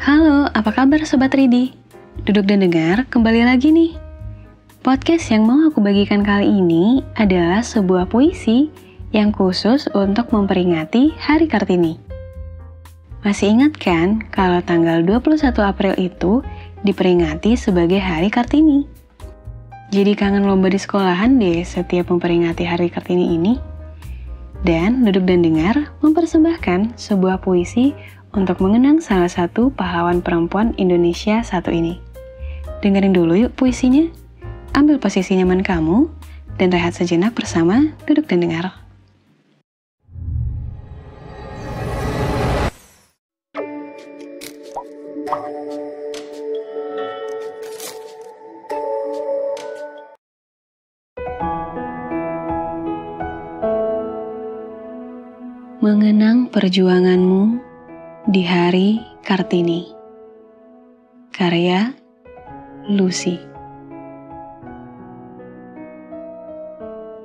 Halo, apa kabar Sobat Ridi? Duduk dan dengar, kembali lagi nih. Podcast yang mau aku bagikan kali ini adalah sebuah puisi yang khusus untuk memperingati Hari Kartini. Masih ingat kan kalau tanggal 21 April itu diperingati sebagai Hari Kartini? Jadi kangen lomba di sekolahan deh setiap memperingati Hari Kartini ini. Dan duduk dan dengar mempersembahkan sebuah puisi untuk mengenang salah satu pahlawan perempuan Indonesia satu ini. Dengerin dulu yuk puisinya. Ambil posisi nyaman kamu dan rehat sejenak bersama duduk dan dengar. Mengenang perjuanganmu di hari Kartini Karya Lucy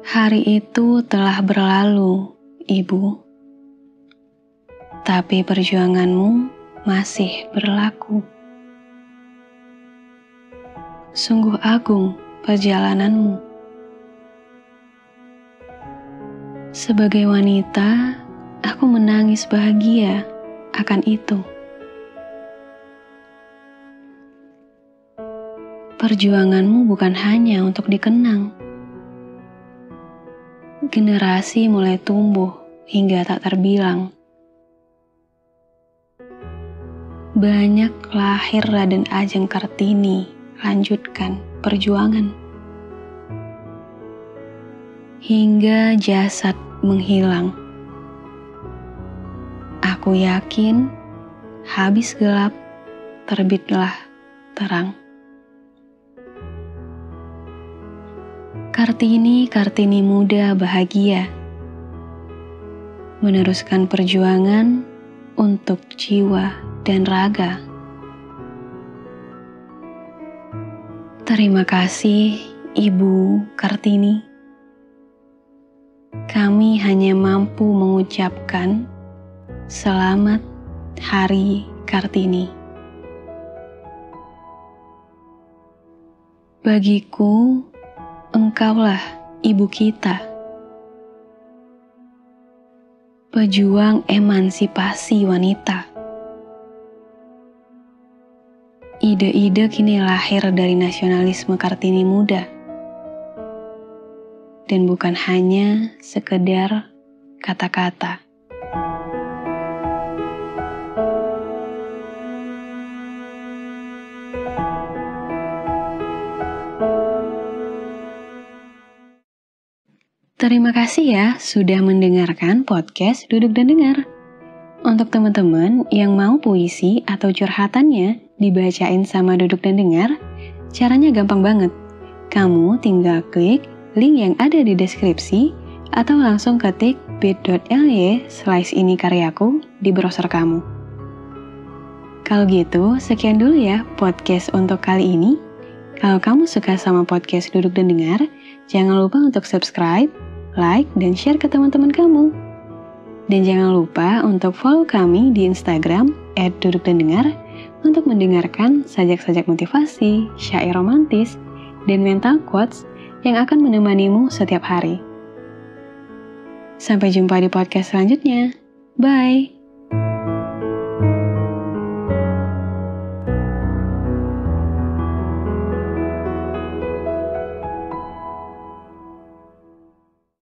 Hari itu telah berlalu, Ibu. Tapi perjuanganmu masih berlaku. Sungguh agung perjalananmu. Sebagai wanita, aku menangis bahagia akan itu. Perjuanganmu bukan hanya untuk dikenang. Generasi mulai tumbuh hingga tak terbilang. Banyak lahir Raden Ajeng Kartini lanjutkan perjuangan. Hingga jasad menghilang Aku yakin habis gelap, terbitlah terang. Kartini, Kartini muda bahagia. Meneruskan perjuangan untuk jiwa dan raga. Terima kasih, Ibu Kartini. Kami hanya mampu mengucapkan Selamat Hari Kartini. Bagiku, engkaulah ibu kita. Pejuang emansipasi wanita. Ide-ide kini lahir dari nasionalisme Kartini muda. Dan bukan hanya sekedar kata-kata. Terima kasih ya sudah mendengarkan podcast Duduk dan Dengar. Untuk teman-teman yang mau puisi atau curhatannya dibacain sama Duduk dan Dengar, caranya gampang banget. Kamu tinggal klik link yang ada di deskripsi atau langsung ketik bit.ly slice ini karyaku di browser kamu. Kalau gitu, sekian dulu ya podcast untuk kali ini. Kalau kamu suka sama podcast Duduk dan Dengar, jangan lupa untuk subscribe, like, dan share ke teman-teman kamu. Dan jangan lupa untuk follow kami di Instagram @dudukdandengar untuk mendengarkan sajak-sajak motivasi, syair romantis, dan mental quotes yang akan menemanimu setiap hari. Sampai jumpa di podcast selanjutnya. Bye.